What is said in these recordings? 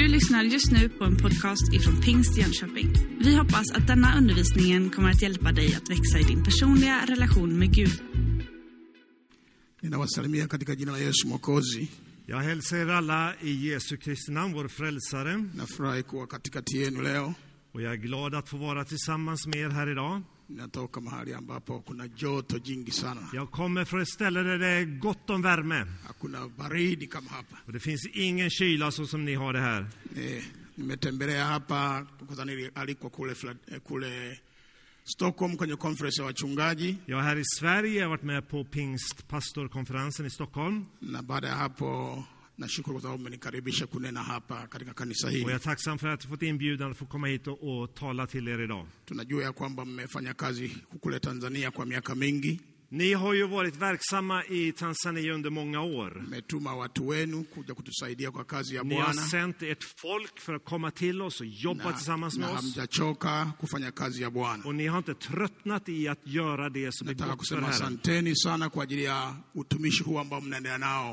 Du lyssnar just nu på en podcast ifrån Pingst Jönköping. Vi hoppas att denna undervisning kommer att hjälpa dig att växa i din personliga relation med Gud. Ninawasalimia katika jina la Yesu Mwokozi. Jag hälsar er alla i Jesu Kristi namn, vår frälsare. Nafurahi kuwa katikati yenu leo. Och jag är glad att få vara tillsammans med er här idag. Ninatoka mahali ambapo kuna joto jingi sana, Jag kommer från ett ställe där det är gott om värme. hakuna baridi kama hapa. Och det finns ingen kyla så som ni har det här. Eh, nimetembelea hapa kule, eh, kule Stockholm kwenye conference ya wachungaji, Jag är här i Sverige, jag har varit med på pingstpastorkonferensen i Stockholm. na baada ya hapo nashukuru kwa sababu mmenikaribisha kunena hapa katika kanisa Och jag hili. är tacksam för att jag fått inbjudan att få komma hit och, och tala till er idag. Tunajua ya kwamba mmefanya kazi kule Tanzania kwa miaka mingi, Ni har ju varit verksamma i Tanzania under många år. Ni har sänt ert folk för att komma till oss och jobba na, tillsammans med oss. Och ni har inte tröttnat i att göra det som är gott för Herren.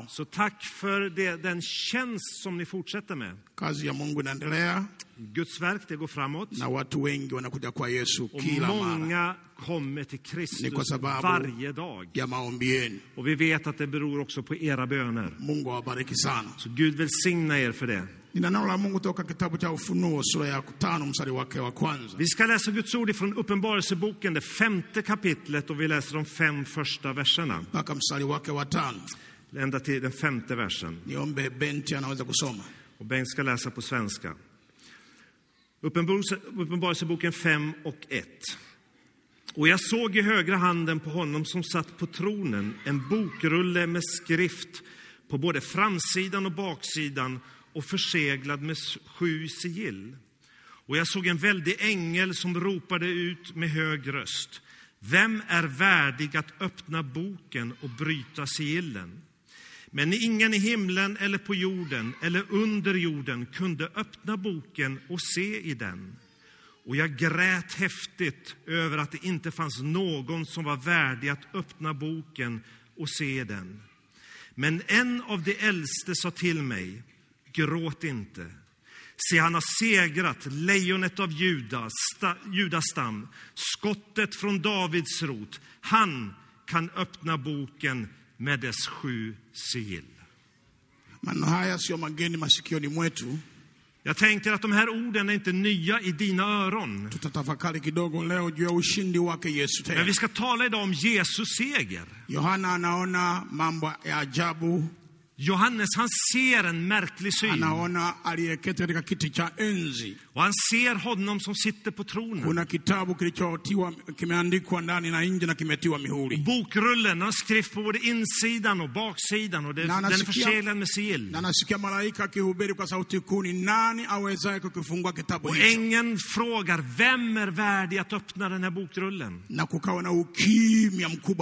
Så tack för det, den tjänst som ni fortsätter med. Guds verk, det går framåt. na watu wengi wanakuja kwa Yesu Och kila mara många kommer till Kristus varje dag. ya maombi yenu. Och vi vet att det beror också på era böner. Mungu awabariki sana. Så Gud välsigna er för det. Nina neno la Mungu toka kitabu cha Ufunuo sura ya tano mstari wake wa kwanza. Vi ska läsa Guds ord ifrån Uppenbarelseboken, det femte kapitlet, och vi läser de fem första verserna. mpaka mstari wake wa tano. Ända till den femte versen. Niombe Benti anaweza kusoma. Och Bengt ska läsa på svenska. Uppenbarelseboken 5 och 1. Och jag såg i högra handen på honom som satt på tronen en bokrulle med skrift på både framsidan och baksidan och förseglad med sju sigill. Och jag såg en väldig ängel som ropade ut med hög röst. Vem är värdig att öppna boken och bryta sigillen? Men ingen i himlen eller på jorden eller under jorden kunde öppna boken och se i den. Och jag grät häftigt över att det inte fanns någon som var värdig att öppna boken och se den. Men en av de äldste sa till mig, gråt inte. Se, han har segrat, lejonet av Juda, sta, Judas stam, skottet från Davids rot. Han kan öppna boken med dess sju sigill. Jag tänker att de här orden är inte nya i dina öron. Men vi ska tala idag om Jesus seger. Johannes, han ser en märklig syn. Och han ser honom som sitter på tronen. Bokrullen har skrift på både insidan och baksidan och det, den är förseglad med sigill. Och ängeln frågar, vem är värdig att öppna den här bokrullen?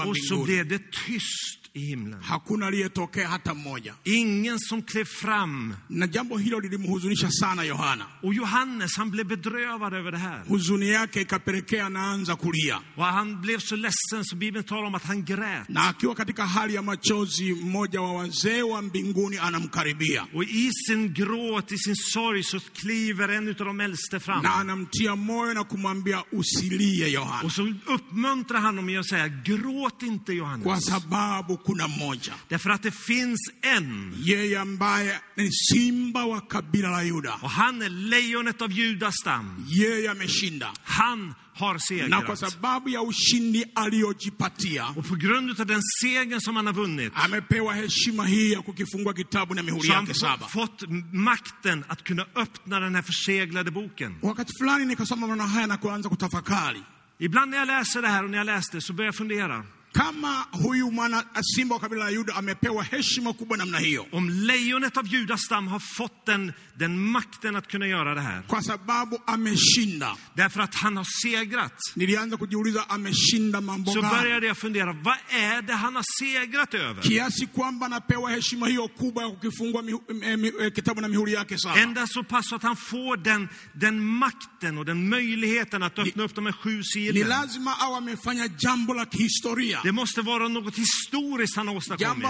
Och så blev det tyst i himlen. hakuna aliyetokea hata mmoja, Ingen som klev fram. na jambo hilo lilimhuzunisha sana Yohana. Och Johannes, han blev bedrövad över det här. Huzuni yake ikapelekea anaanza kulia, Och han blev så ledsen så Bibeln talar om att han grät. na akiwa katika hali ya machozi, mmoja wa wazee wa mbinguni anamkaribia Och i sin gråt, i sin sorg så kliver en utav de äldste fram. na anamtia moyo na kumwambia usilie Yohana, Och så uppmuntrar han honom genom att säga, gråt inte Johannes. kwa sababu kuna mmoja Därför att det finns en. yeye ambaye ni simba wa kabila la Yuda, Och han är lejonet av Judas stam. yeye ameshinda, Han har na kwa segrat. sababu ya ushindi aliyojipatia Och på grund av den segern som han har vunnit amepewa heshima hii ya kukifungua kitabu na mihuri yake saba. fått makten att kunna öppna den här förseglade boken. Wakati fulani nikasoma maneno haya na kuanza kutafakari Ibland när jag läser det här och när jag läste så börjar jag fundera. Kama huyu mwana simba wa kabila la Yuda amepewa heshima kubwa namna hiyo, Om lejonet av Judas stam har fått den, den makten att kunna göra det här. kwa sababu ameshinda. Därför att han har segrat. Nilianza kujiuliza ameshinda mambo Så gani, började jag fundera, vad är det han har segrat över? kiasi kwamba anapewa heshima hiyo kubwa ya kukifungua eh, eh, kitabu na mihuri yake saba. Ända så pass att han får den, den makten och den möjligheten att öppna upp de här sju Ni sigillen. lazima awe amefanya jambo la kihistoria, Det måste vara något historiskt han har åstadkommit.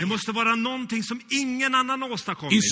Det måste vara någonting som ingen annan har åstadkommit,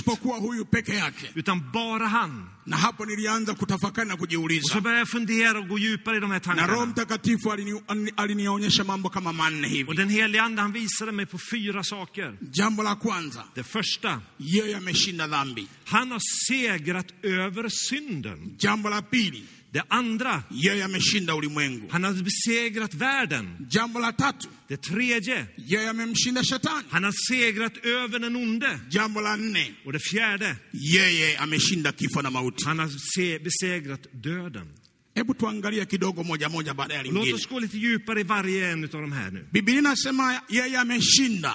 utan bara han. Na hapo nilianza kutafakari na kujiuliza, började jag fundera och gå djupare i de här na Roho. Mtakatifu alini- alini- alinionyesha mambo kama manne Och hivi. den helige Ande han visade mig på fyra saker. Jambo la kwanza, Det första, yeye ameshinda dhambi. Han har segrat över synden. Jambo la pili, Det andra, yeye ameshinda ulimwengu. han har besegrat världen. Jambo la tatu, Det tredje, yeye amemshinda shetani. han har segrat över den onde. Jambo la nne, Och det fjärde, yeye ameshinda kifo na mauti. han har se- besegrat döden. Hebu tuangalie kidogo moja moja baada ya Låt lingine. oss gå lite djupare i varje en av de här nu. Biblia inasema yeye ameshinda,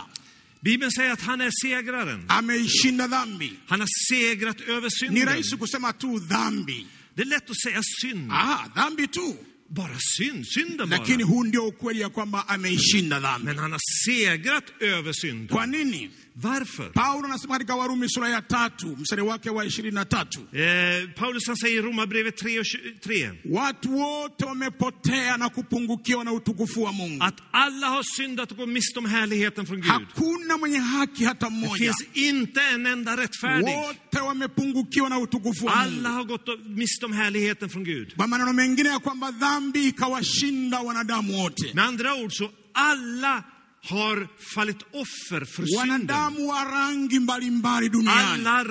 Bibeln säger att han är segraren. ameishinda dhambi. Han har segrat över Ni synden. rahisi kusema tu dhambi, Det är lätt att säga synd. ah, dhambi tu, Bara synd, synden lakini bara. huu ndio ukweli ya kwamba ameishinda dhambi. Men han har segrat över synden. Kwa nini? Varför? Paulo anasema katika Warumi sura ya tatu mstari wake wa ishirini na tatu Eh, Paulus han säger i Romarbrevet 3 och 23 watu wote wamepotea na kupungukiwa na utukufu wa Mungu. att alla har syndat och gått miste om härligheten från Gud. Hakuna mwenye haki hata Det mmoja, finns inte en enda rättfärdig. wote wamepungukiwa na utukufu wa Alla Mungu. har gått miste om härligheten från Gud. Kwa maneno mengine ya kwamba dhambi ikawashinda wanadamu wote. Med andra ord så alla har fallit offer för synden. wanadamu wa rangi mbalimbali duniani. Alla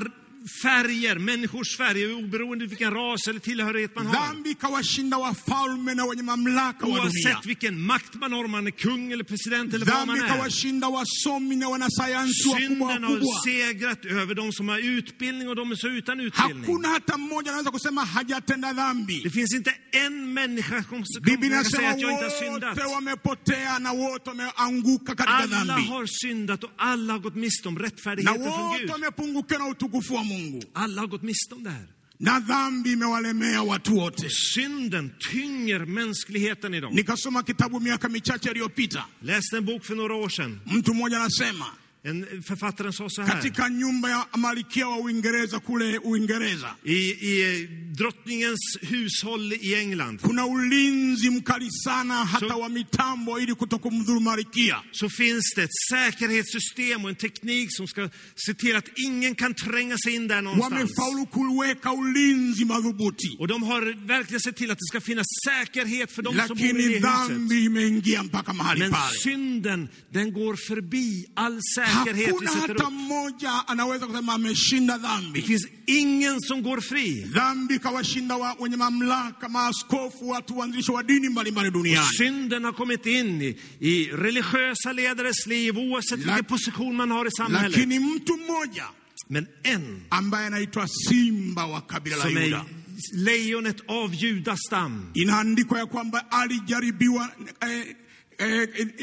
färger, människors färger, oberoende vilken ras eller tillhörighet man har. Oavsett vilken makt man har, om man är kung eller president eller vad man är. Synden har segrat över de som har utbildning och de som är utan utbildning. Det finns inte en människa som kan säga att jag inte har syndat. Alla har syndat och alla har gått miste om rättfärdigheten från Gud. Mungu, Alla har gått miste om det här. na dhambi imewalemea watu wote. Synden tynger mänskligheten idag. Nikasoma kitabu miaka michache iliyopita, Läste en bok för några år sedan. mtu mmoja anasema En författaren sa så här. katika nyumba ya malkia wa Uingereza kule Uingereza I, I drottningens hushåll i England kuna ulinzi mkali sana hata Så- wa mitambo ili kutokumdhuru malkia. så finns det ett säkerhetssystem och en teknik som ska se till att ingen kan tränga sig in där någonstans. Wamefaulu kuweka ulinzi madhubuti, Och de har verkligen sett till att det ska finnas säkerhet för de som bor i det huset. Men synden, den går förbi all säkerhet vi sätter upp. Det finns ingen som går fri. Dhambi ikawashinda wa, wenye mamlaka, maaskofu, watu waanzilishi wa dini mbalimbali duniani. Synden har kommit in i, i religiösa ledares liv, oavsett vilken position man har i samhället. Lakini mtu mmoja Men en ambaye anaitwa simba wa kabila la Yuda, lejonet av Judas stam. inaandikwa ya kwamba alijaribiwa eh,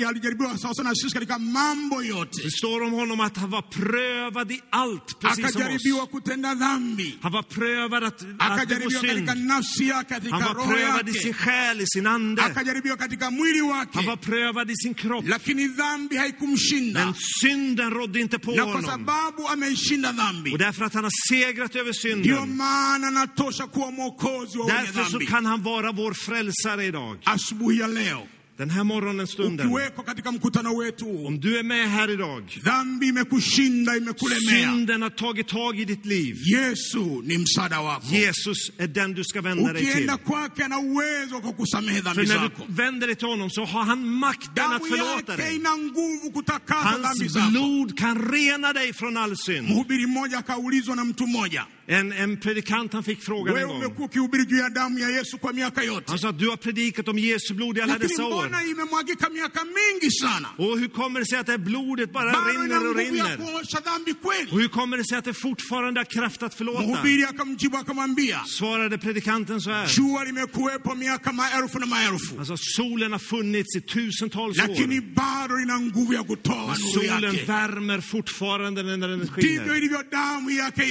alijaribiwa sawasawa na sisi katika mambo yote, Det står om honom att han var prövad i allt, precis som oss. akajaribiwa kutenda dhambi, Han var prövad att, att begå synd. Han var prövad i sin själ, i sin ande. akajaribiwa katika mwili Han var prövad i sin kropp. lakini dhambi haikumshinda. Men synden rådde inte på na kwa honom. sababu ameishinda dhambi, Och därför att han har segrat över ndio synden, maana anatosha kuwa mwokozi wa wenye därför så kan han vara vår frälsare idag. Asubuhi ya leo, Den här morgonen, stunden. Om du är med här idag, synden har tagit tag i ditt liv. Jesus är den du ska vända dig till. För när du vänder dig till honom så har han makten att förlåta dig. Hans blod kan rena dig från all synd. En, en predikant han fick frågan en gång. Han sa att du har predikat om Jesu blod i alla dessa år. Och hur kommer det sig att det här blodet bara rinner och rinner? Och hur kommer det sig att det fortfarande har kraft att förlåta? Svarade predikanten så här. Alltså solen har funnits i tusentals år. nuru Solen värmer fortfarande när den skiner.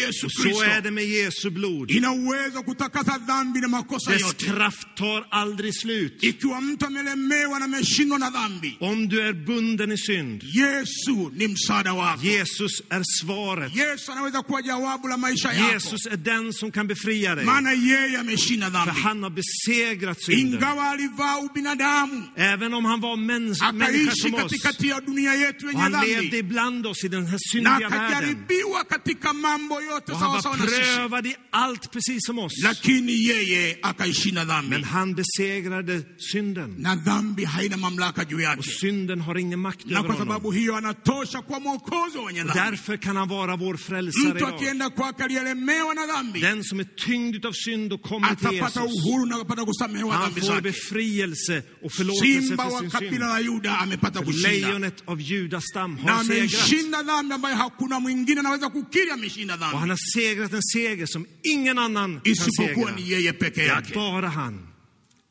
Yesu Så är det värde med Jesu blod. ina uwezo kutakasa dhambi na makosa Dess yote. kraft tar aldrig slut. Ikiwa mtu amelemewa na ameshindwa na dhambi, Om du är bunden i synd, Yesu ni msaada wako. Jesus är svaret. Yesu anaweza kuwa jawabu la maisha yako, Jesus är den som kan befria dig. maana yeye ameshinda För dhambi. han har besegrat synden. Ingawa alivaa ubinadamu, Även om han var mäns, människa akaishi som oss. katikati ya dunia yetu Och yenye han levde dhambi, ibland oss i den här na syndiga världen. akajaribiwa katika mambo yote Och han sawasawa var na sisi, prövad i allt precis som oss. lakini yeye akaishinda dhambi, Men han besegrade synden. na dhambi haina mamlaka juu Och yake, synden har ingen makt na över kwa honom. sababu hiyo anatosha kuwa mwokozi wa wenye Och dhambi. därför kan han vara vår frälsare Mtu akienda kwake aliyelemewa na dhambi Den som är tyngd av synd och kommer till atapata Jesus. uhuru na atapata kusamehewa Han dhambi får zake. befrielse och förlåtelse Simba för wa sin kabila synd. la Yuda amepata kushinda Lejonet av Judas stam na har segrat. ameshinda dhambi ambayo hakuna mwingine anaweza kukiri ameshinda Och han dhambi har segrat en seger som ingen annan isipokuwa ni yeye peke yake. bara han.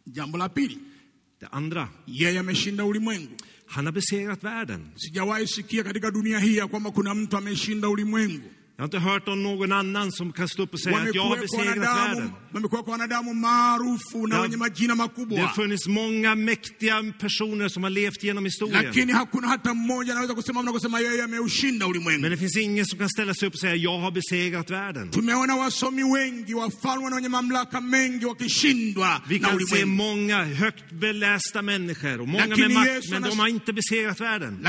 Jambo la pili, Det andra, yeye ameshinda ulimwengu. han har besegrat världen. Sijawahi sikia katika dunia hii ya kwamba kuna mtu ameshinda ulimwengu. Jag har inte hört om någon annan som kan stå upp och säga att jag har besegrat världen. Det har funnits många mäktiga personer som har levt genom historien. Men det finns ingen som kan ställa sig upp och säga jag har besegrat världen. Vi kan se många högt belästa människor och många med makt, men de har inte besegrat världen.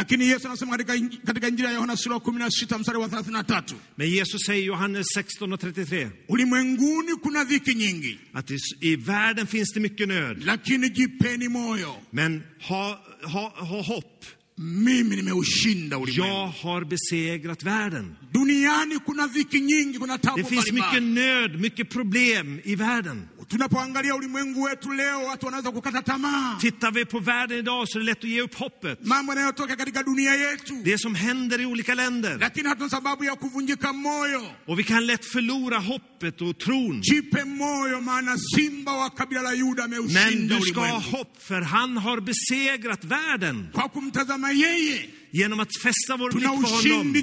Lakini Yesu anasema katika, inj- katika Injili ya Yohana sura ya 16 mstari wa 33, Men Jesus säger i Johannes 16 och 33 ulimwenguni kuna dhiki nyingi, att i, i världen finns det mycket nöd. lakini jipeni moyo, Men ha, ha, ha hopp. mimi nimeushinda ulimwengu. Jag har besegrat världen. Duniani kuna dhiki nyingi, kuna tabu Det finns mycket nöd, mycket problem i världen. Tunapoangalia ulimwengu wetu leo, watu wanaweza kukata tamaa, Tittar vi på världen idag så är det lätt att ge upp hoppet. mambo yanayotoka katika dunia yetu, Det som händer i olika länder. lakini hatuna sababu ya kuvunjika moyo. Och vi kan lätt förlora hoppet och tron. Jipe moyo, maana simba wa kabila la Yuda Men ameushinda du ska ha ulimwengu hopp för han har besegrat världen. kwa kumtazama yeye. Genom att fästa vår blick på honom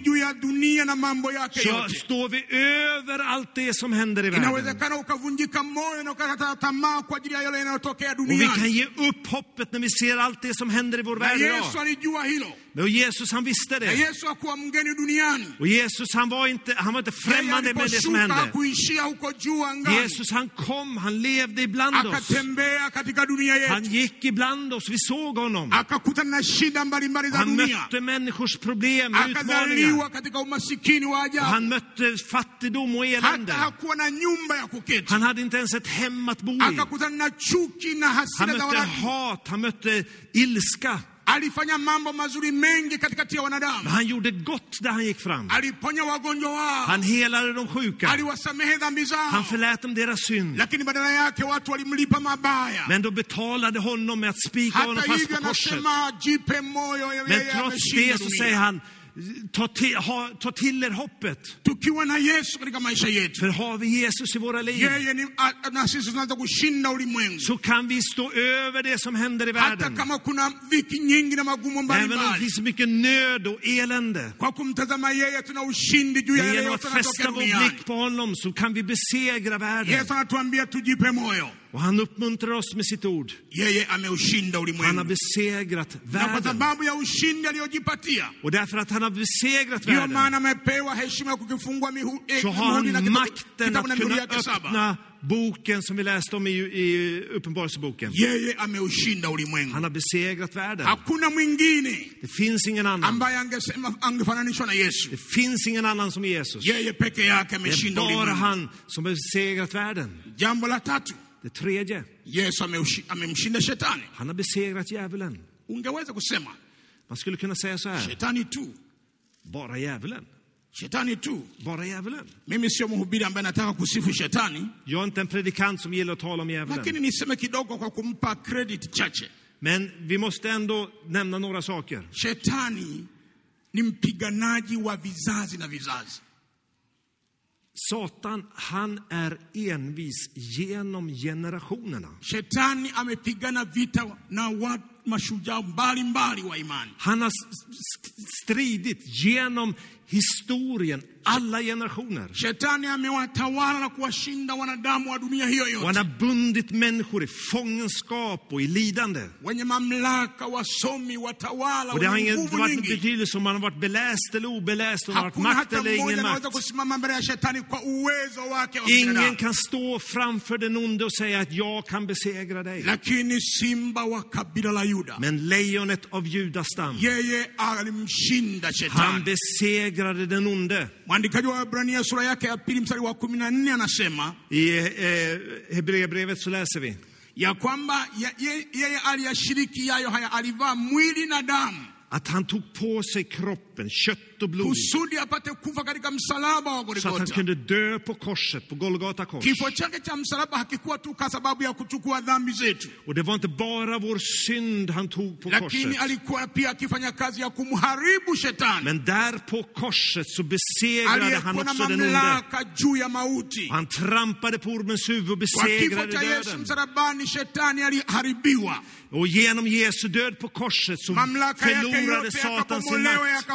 så står vi över allt det som händer i världen. Och vi kan ge upp hoppet när vi ser allt det som händer i vår värld idag. Och Jesus han visste det. Och Jesus han var inte, han var inte främmande med det som hände. Jesus han kom, han levde ibland oss. Han gick ibland oss, vi såg honom. Han dunia, mötte människors problem och utmaningar. han mötte fattigdom och elände. Han hade inte ens ett hem att bo i. Han mötte hat, han mötte ilska. Alifanya mambo mazuri mengi katikati ya wanadamu, han gjorde gott där han gick fram. aliponya wagonjwa wao, Han helade de sjuka. aliwasamehe dhambi zao, Han förlät dem deras synd. lakini badala yake watu walimlipa mabaya. Men då betalade honom med att spika honom fast på korset. Men trots det så säger han, ta till, ha, ta till er hoppet. För har vi Jesus i våra liv så kan vi stå över det som händer i världen. Även om det finns mycket nöd och elände. Genom att fästa vår blick på honom så kan vi besegra världen. Och han uppmuntrar oss med sitt ord. yeye ameushinda Han har besegrat na kwa världen. sababu ya ushindi aliyojipatia Och därför att han har besegrat världen maana amepewa heshima ya kukifungua mihu- så har han makten att kunna öppna boken som vi läste om i, i Uppenbarelseboken. Yeye ameushinda ulimwengu, Han har besegrat världen. hakuna mwingine Det finns ingen annan. ambaye angesema angefananishwa na Yesu. Det finns ingen annan som Jesus. Yeye peke yake Det är bara han som har besegrat världen. Jambo la tatu, Det tredje, Yesu amemshinda shetani. han har besegrat djävulen. Ungeweza kusema Man skulle kunna säga så här, shetani tu, bara djävulen. shetani tu. Bara djävulen. Mimi sio mhubiri ambaye nataka kusifu shetani, Jag är inte en predikant som gillar att tala om lakini djävulen. niseme kidogo kwa kumpa credit chache. Men vi måste ändå nämna några saker. Shetani ni mpiganaji wa vizazi na vizazi. Satan, han är envis genom generationerna. Shetani amepigana vita na, watu mashujaa mbalimbali wa imani. Han har stridit genom historien, alla generationer. Shetani amewatawala na kuwashinda wanadamu wa dunia hiyo yote, han har bundit människor i fångenskap och i lidande. wenye mamlaka, wasomi, watawala, Och det har ingen varit betydelse om man har varit beläst eller obeläst, om man har varit makt eller ingen makt. Ingen kan stå framför den onde och säga att jag kan besegra dig. Lakini simba wa kabila la Yuda, Men lejonet av Judas stam, han besegrade den onde. Mwandikaji wa Waebrania sura yake ya pili mstari wa kumi na nne anasema I eh, Hebreerbrevet så läser vi. ya kwamba ye- ye- yeye aliyashiriki yayo haya, alivaa mwili na damu Att han tog på sig kroppen, kött och blod, så att han kunde dö på korset, på Golgata kors. Och det var inte bara vår synd han tog på korset. Men där på korset så besegrade han också den onde. Han trampade på ormens huvud och besegrade döden. Och genom Jesu död på korset så förlorade Satan sin makt.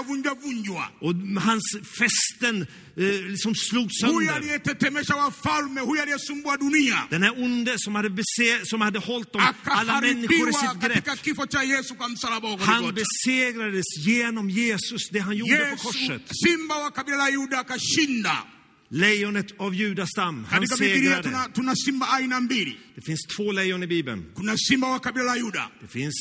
Och hans fästen eh, liksom slogs Huyu sönder. Den här onde som hade, bese, som hade hållit om alla människor i sitt grepp. Han besegrades genom Jesus, det han gjorde på korset. Lejonet av Judas stam, han segrade. Det finns två lejon i Bibeln. Kuna simba wa kabila la Yuda, Det finns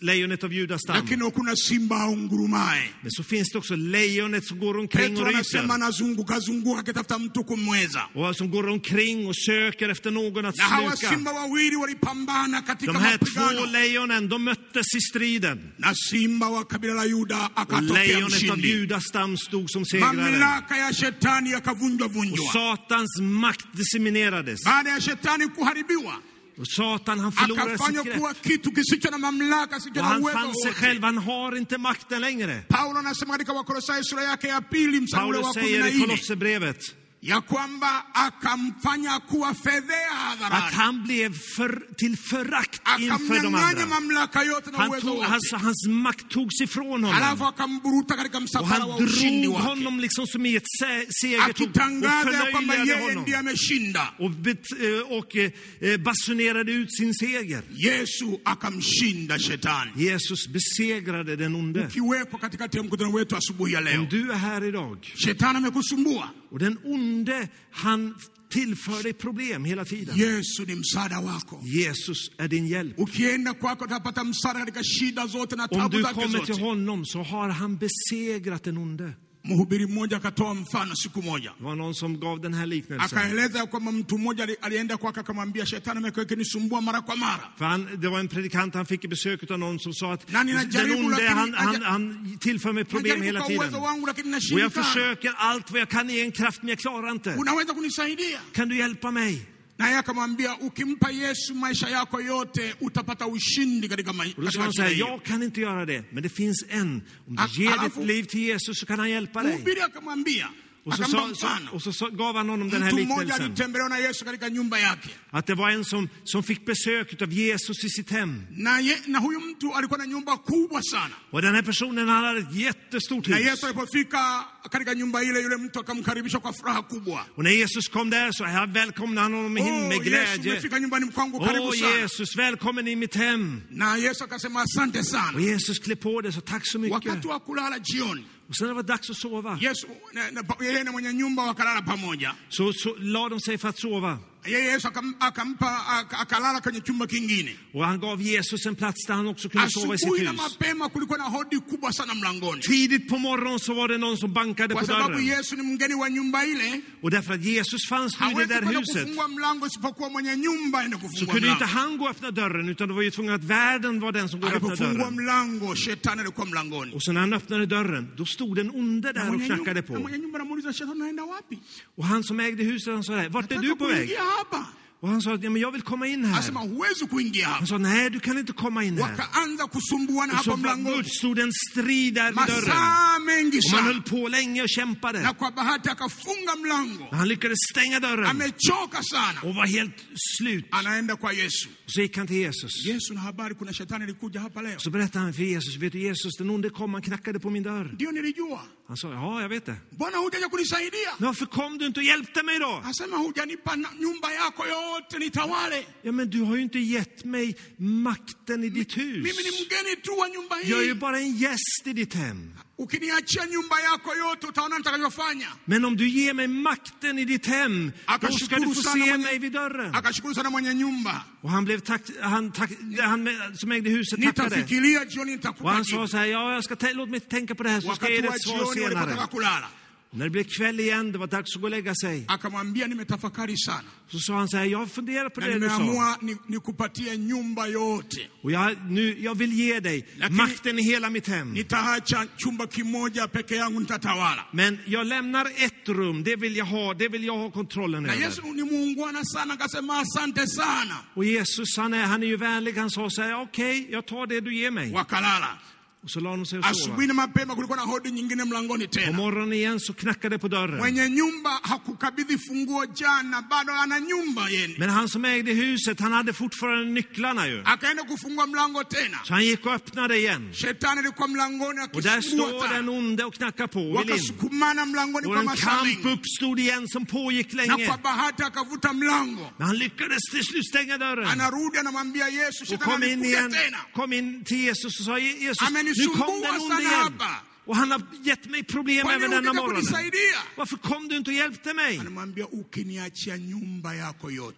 lejonet av Judas stam. lakini kuna simba aungurumaye. Men så finns det också lejonet som går omkring Petro och anasema ryter. anazunguka zunguka akitafuta mtu kumweza, Och som går omkring och söker efter någon att na hawa sluka. simba wawili walipambana katika De här två lejonen, de möttes i striden. na simba wa kabila la Yuda Och akatokea lejonet av mshindi. Judas stam stod som segrare. Mamlaka ya shetani yakavunjwa Och vunjwa. Satans makt diseminerades. Baada ya shetani kuharibiwa, Och Satan han förlorade sitt grepp. Och han fann sig själv, han har inte makten längre. Paulus säger i Kolosserbrevet ya kwamba akamfanya kuwa fedhea att hadharani, han blev för, till förakt inför de andra. mamlaka yote na Han tog, wote, hans, makt togs ifrån honom. akamburuta katika Och msafara wa ushindi wake, honom liksom som i ett se- segertåg och förlöjligade honom. ndiye ameshinda. Och, bet, eh, och eh, basunerade ut sin seger. Yesu akamshinda shetani. Jesus besegrade den onde. Ukiwepo katikati ya mkutano wetu asubuhi ya Om leo, du är här idag shetani amekusumbua, och den onde, han tillför dig problem hela tiden. Yesu ni msaada wako. Jesus är din hjälp. Ukienda kwako utapata msaada katika shida zote na Om du kommer till honom så har han besegrat den onde. Mhubiri mmoja akatoa mfano siku moja, Det var någon som gav den här liknelsen. akaeleza kwamba mtu mmoja ali- alienda kwake akamwambia, shetani amekuwa akinisumbua mara kwa mara, För han, det var en predikant, han fick besök av någon som sa att Na den ninajaribu, onde, lakini- han, han, han tillför mig problem najaribu hela kwa tiden. uwezo wangu lakini Och jag nashindikana, försöker allt vad jag kan i en kraft, men jag klarar inte. unaweza kunisaidia? Kan du hjälpa mig? Naye akamwambia, ukimpa Yesu maisha yako yote utapata ushindi katika jag kan inte göra det, men det finns en. Om du ger ditt liv till Jesus så kan han hjälpa dig. Mhubiri akamwambia, Och så, så, mfano, och så gav han honom den här liknelsen. Att det var en som, som fick besök av Jesus i sitt hem. Och den här personen han hade ett jättestort hus. Och när Jesus kom där så här välkomnade han honom in med glädje. Åh. Jesus, välkommen i mitt hem. Och. Jesus klev på det, så tack så mycket. Och dags att sova, Yes, yeye na mwenye nyumba wakalala pamoja. så, så la de sig för att sova. Yeye Yesu akam- akampa ak- akalala kwenye chumba kingine. Och han gav Jesus en plats där han också kunde sova i sitt hus. mapema kulikuwa na hodi kubwa sana mlangoni, Tidigt på morgonen så var det någon som bankade kwa på dörren. Yesu ni mgeni wa nyumba ile. Och därför att Jesus fanns nu i det där huset kufungua mlango isipokuwa mwenye nyumba aende så kufungua kunde inte han gå och öppna dörren utan det var ju tvungen att världen var den som går och öppnade Alipofungua dörren. mlango, shetani alikuwa mlangoni. Och så när han öppnade dörren, då stod den onde där och knackade på. mwenye nyumba anamuuliza shetani, unaenda wapi? Och han som ägde huset, han sa vart är du på väg? Kuingia hapa. Och han sa, ja, men jag vill komma in här. asema huwezi kuingia Han sa, nej du kan inte komma in här. Wakaanza kusumbuana Och så uppstod en strid där vid dörren. mengi Och man höll på länge och kämpade. na kwa bahati akafunga mlango. Men han lyckades stänga dörren Amechoka sana, och var helt slut. anaenda kwa Yesu. Och så gick han till Jesus. Yesu na habari, kuna shetani alikuja hapa leo. Så berättade han för Jesus, vet du Jesus, den onde kom, han knackade på min dörr. Ndio nilijua. Han sa, ja jag vet det. Mbona hujaja kunisaidia? Men varför kom du inte och hjälpte mig då? Asema hujanipa na- nyumba yako yote nitawale. Ja men du har ju inte gett mig makten i ditt hus. Mimi ni mgeni tu wa nyumba Jag är ju hii. bara en gäst i ditt hem. Ukiniachia nyumba yako yote utaona nitakavyofanya. Men om du ger mig makten i ditt hem, då ska du få se mig vid dörren. Akashukuru sana mwenye nyumba. Och han blev tack, han, tack, han som ägde huset tackade. Och han sa så här, ja, jag ska låt mig tänka på det här så ska jag ge dig ett svar senare. När det blev kväll igen, det var dags att gå och lägga sig. akamwambia nimetafakari sana Så sa han så här, jag funderar på det du sa. nikupatie nyumba yote. Och jag, nu, jag vill ge dig Lakini- makten i hela mitt hem. Nitaacha chumba kimoja peke yangu nitatawala. Men jag lämnar ett rum, det vill jag ha, det vill jag ha kontrollen Na över. Yesu ni muungwana sana, akasema asante sana. Och Jesus, han är, han är ju vänlig, han sa så här, okej, jag tar det du ger mig. Wakalala. Och så la de sig och sova. Asubuhi na mapema kulikuwa na hodi nyingine mlangoni På morgonen igen så knackade på dörren. Mwenye nyumba hakukabidhi funguo jana, bado ana nyumba yeni. Men han som ägde huset, han hade fortfarande nycklarna ju. Akaenda kufungua mlango tena, Så han gick och öppnade igen. shetani alikuwa mlangoni Och där står den onde och knackar på och vill in. Wakasukumana mlangoni Och en kamp uppstod igen som pågick na länge. kwa bahati akavuta mlango, Men han lyckades till slut stänga dörren. anarudi anamwambia Yesu, Och shetani kom in igen, tena. kom in till Jesus och sa Jesus, nu kom den onde sana igen. Och han har gett mig problem även denna kunisaidia? Varför kom du inte och hjälpte mig?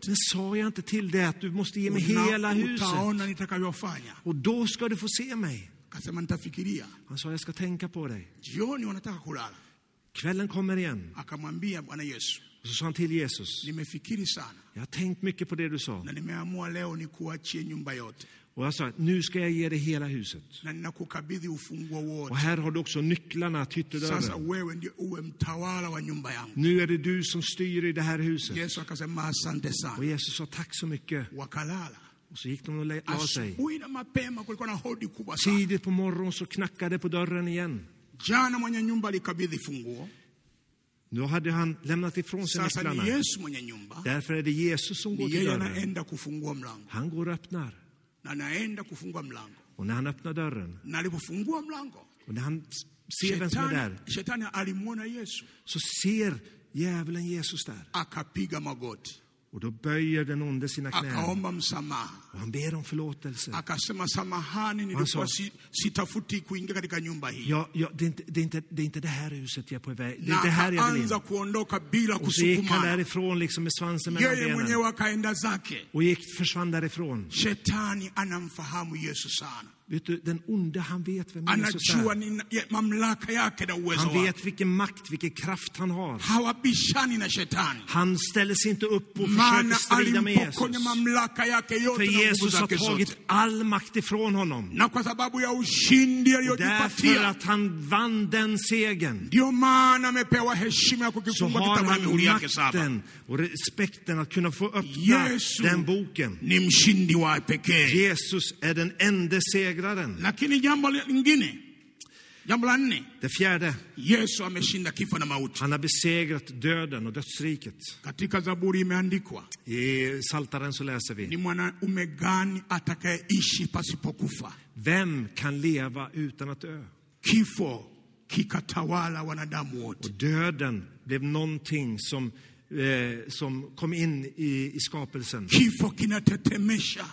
Men sa jag inte till dig att du måste ge mig hela huset? Och då ska du få se mig. Han sa, jag ska tänka på dig. Kvällen kommer igen. Och så sa han till Jesus, jag har tänkt mycket på det du sa. Och jag sa, nu ska jag ge dig hela huset. Och här har du också nycklarna till ytterdörren. Nu är det du som styr i det här huset. Och Jesus sa, tack så mycket. Och så gick de och la sig. Tidigt på morgonen så knackade på dörren igen. Nu hade han lämnat ifrån sig nycklarna. Därför är det Jesus som går till dörren. Han går och öppnar. Na naenda kufungua mlango, Och när han öppnar dörren, na alipofungua mlango och när han ser vem som är där, shetani alimwona Yesu. Så ser djävulen Jesus där. akapiga magoti, Och då böjer den onde sina knän. Och han ber om förlåtelse. samahani, Han sa- si, sitafuti kuingia katika nyumba hii, Ja, ja, det, är inte, det, är inte, det är inte det här huset jag är på väg. Det är det här jag vill in. akaanza kuondoka bila Och så gick han därifrån liksom med svansen mellan benen. mwenyewe akaenda zake. Och gick, försvann därifrån. Shetani anamfahamu Yesu sana, Vet du, den onde han vet vem Jesus är. Han vet vilken makt, vilken kraft han har. Han ställer sig inte upp och försöker strida med Jesus. För Jesus har tagit all makt ifrån honom. ushindi Därför att han vann den segern så har han makten och respekten att kunna få öppna den boken. Jesus är den enda segraren. Lakini jambo lingine, jambo la nne, Det fjärde, Yesu ameshinda kifo na mauti. han har besegrat döden och dödsriket. Katika Zaburi imeandikwa, I Saltaren så läser ni vi, mwanaume gani atakayeishi pasipokufa? vem kan leva utan att dö? Kifo kikatawala wanadamu wote. Och döden blev någonting som, eh, som kom in i, i skapelsen. Kifo kinatetemesha,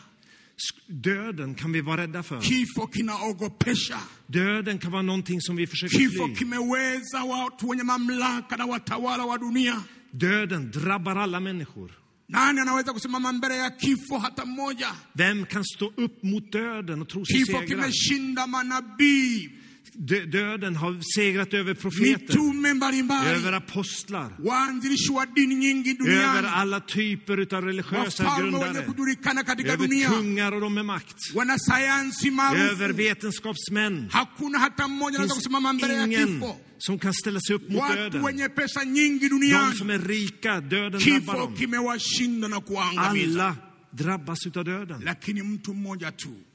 Döden kan vi vara rädda för. kifo kinaogopesha, Döden kan vara någonting som vi försöker kifo fly. kimeweza watu wenye mamlaka na watawala wa dunia. Döden drabbar alla människor. Nani anaweza kusimama mbele ya kifo hata mmoja? Vem kan stå upp mot döden och tro sig Kifo segra? kimeshinda manabii, Dö- Döden har segrat över profeter, över apostlar, över alla typer av religiösa grundare, över kungar och de med makt, över vetenskapsmän. finns ingen som kan ställa sig upp mot döden. De som är rika, döden drabbar dem. Alla drabbas utav döden.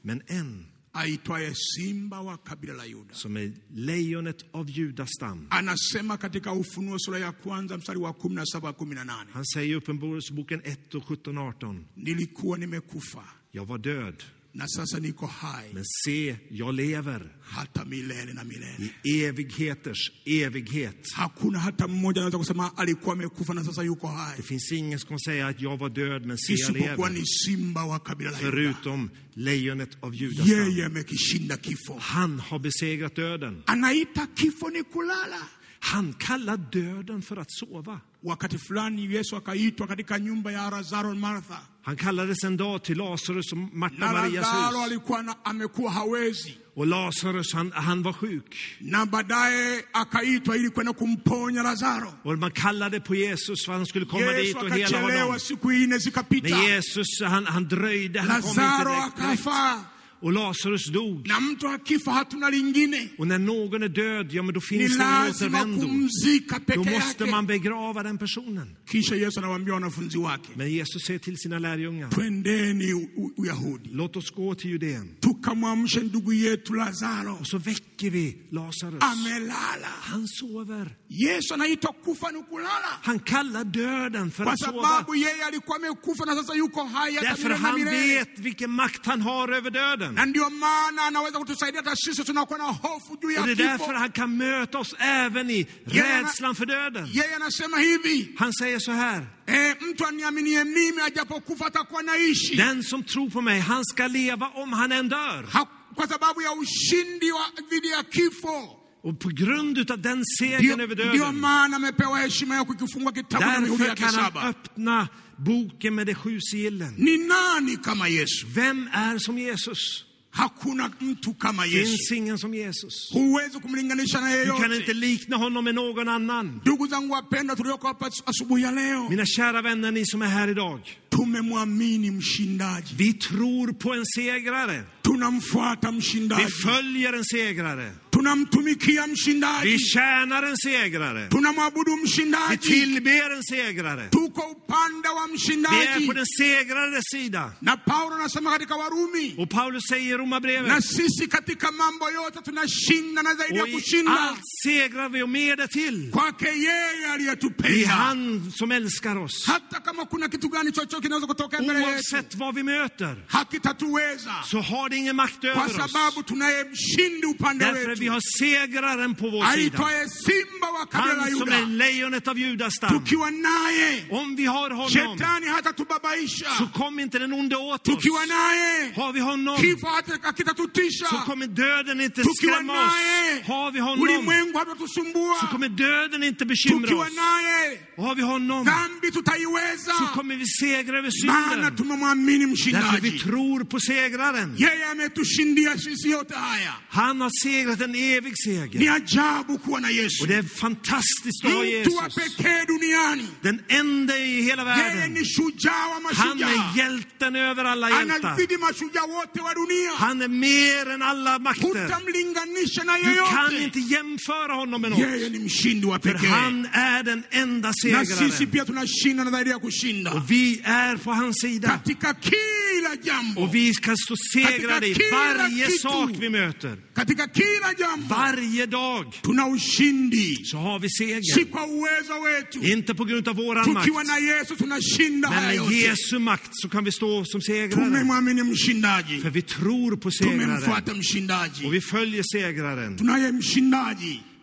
Men en aitwaye simba wa kabila la yuda som är lejonet av Judas stam. anasema katika ufunuo sura ya kwanza mstari wa 17 18 Han säger i Uppenbarelseboken 1 och 17 18. nilikuwa nimekufa Jag var död, na sasa niko hai men se, jag lever. Hata milele na milele i evigheters evighet. hakuna hata mmoja anaweza kusema alikuwa amekufa na sasa yuko hai. Det finns ingen som kan säga att jag var död, men se, jag lever. ni simba wa kabila la Förutom lejonet av Judas yeye amekishinda kifo. Han har besegrat döden. anaita kifo ni kulala Han kallar döden för att sova. wakati fulani yesu akaitwa katika nyumba ya lazaro na martha Han kallades en dag till Lazarus och Marta na Marias lazaro hus. alikuwa na, amekuwa hawezi Och Lazarus, han, han var sjuk. na baadaye akaitwa ili kwenda kumponya lazaro Och man kallade på Jesus för att han skulle komma dit yesu och hela akachelewa honom. siku nne zikapita Men Jesus, han, han dröjde, han kom inte lazaro direkt. akafa Och Lazarus dog. Och när någon är död, ja men då ni finns det en återvändo. Då måste man begrava den personen. Men Jesus säger till sina lärjungar, låt oss gå till Judeen. Och så väcker vi Lazarus. Han sover. Han kallar döden för att sova. Därför han vet vilken makt han har över döden. Och det är därför han kan möta oss även i rädslan för döden. Han säger så här, e, naishi. Den som tror på mig, han ska leva om han än dör. Och på grund av den segern över döden, därför kan han öppna boken med de sju yesu? Vem är som Jesus? Hakuna mtu kama yesu finns ingen som Jesus. huwezi kumlinganisha na Du kan inte yeyote likna honom med någon annan. ndugu zangu wapendwa tulioko hapa asubuhi ya leo Mina kära vänner, ni som är här idag. tumemwamini mshindaji Vi tror på en segrare. Tunamfuata Vi följer en segrare. tunamtumikia Vi tjänar en segrare. tunamwabudu Vi tillber en segrare. tuko upande wa Vi är på den segrades sida. na paulo anasema katika warumi Och Paulus säger i na Romarbrevet, sisi katika mambo yote tunashinda na zaidi ya och i kushinda allt segrar vi och mer därtill. kwake yeye I han som älskar oss. hata kama kuna kitu gani chochote kinaweza kutoka mbele yetu Oavsett vad vi möter, hakitatuweza så har det ingen makt över oss. Därför vi har segraren på vår sida. Han som är lejonet av Judas stam. Om vi har honom, så kom inte den onde åt oss. Har vi honom, så kommer döden inte skrämma oss. Har vi honom, så kommer döden inte bekymra oss. Och har vi honom, så kommer vi segra över synden. Därför vi tror på segraren. Han har segrat en evig seger. Och det är fantastiskt att ha Jesus. Den enda i hela världen. Han är hjälten över alla hjältar. Han är mer än alla makter. Du kan inte jämföra honom med något. För han är den enda segraren. Och vi är på hans sida. Och vi ska stå segrade i varje sak vi möter. Varje dag så har vi seger. Inte på grund av våran makt. Men med Jesu makt så kan vi stå som segrare. För vi tror på segraren. Och vi följer segraren.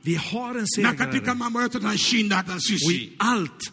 Vi har en segrare. Och i allt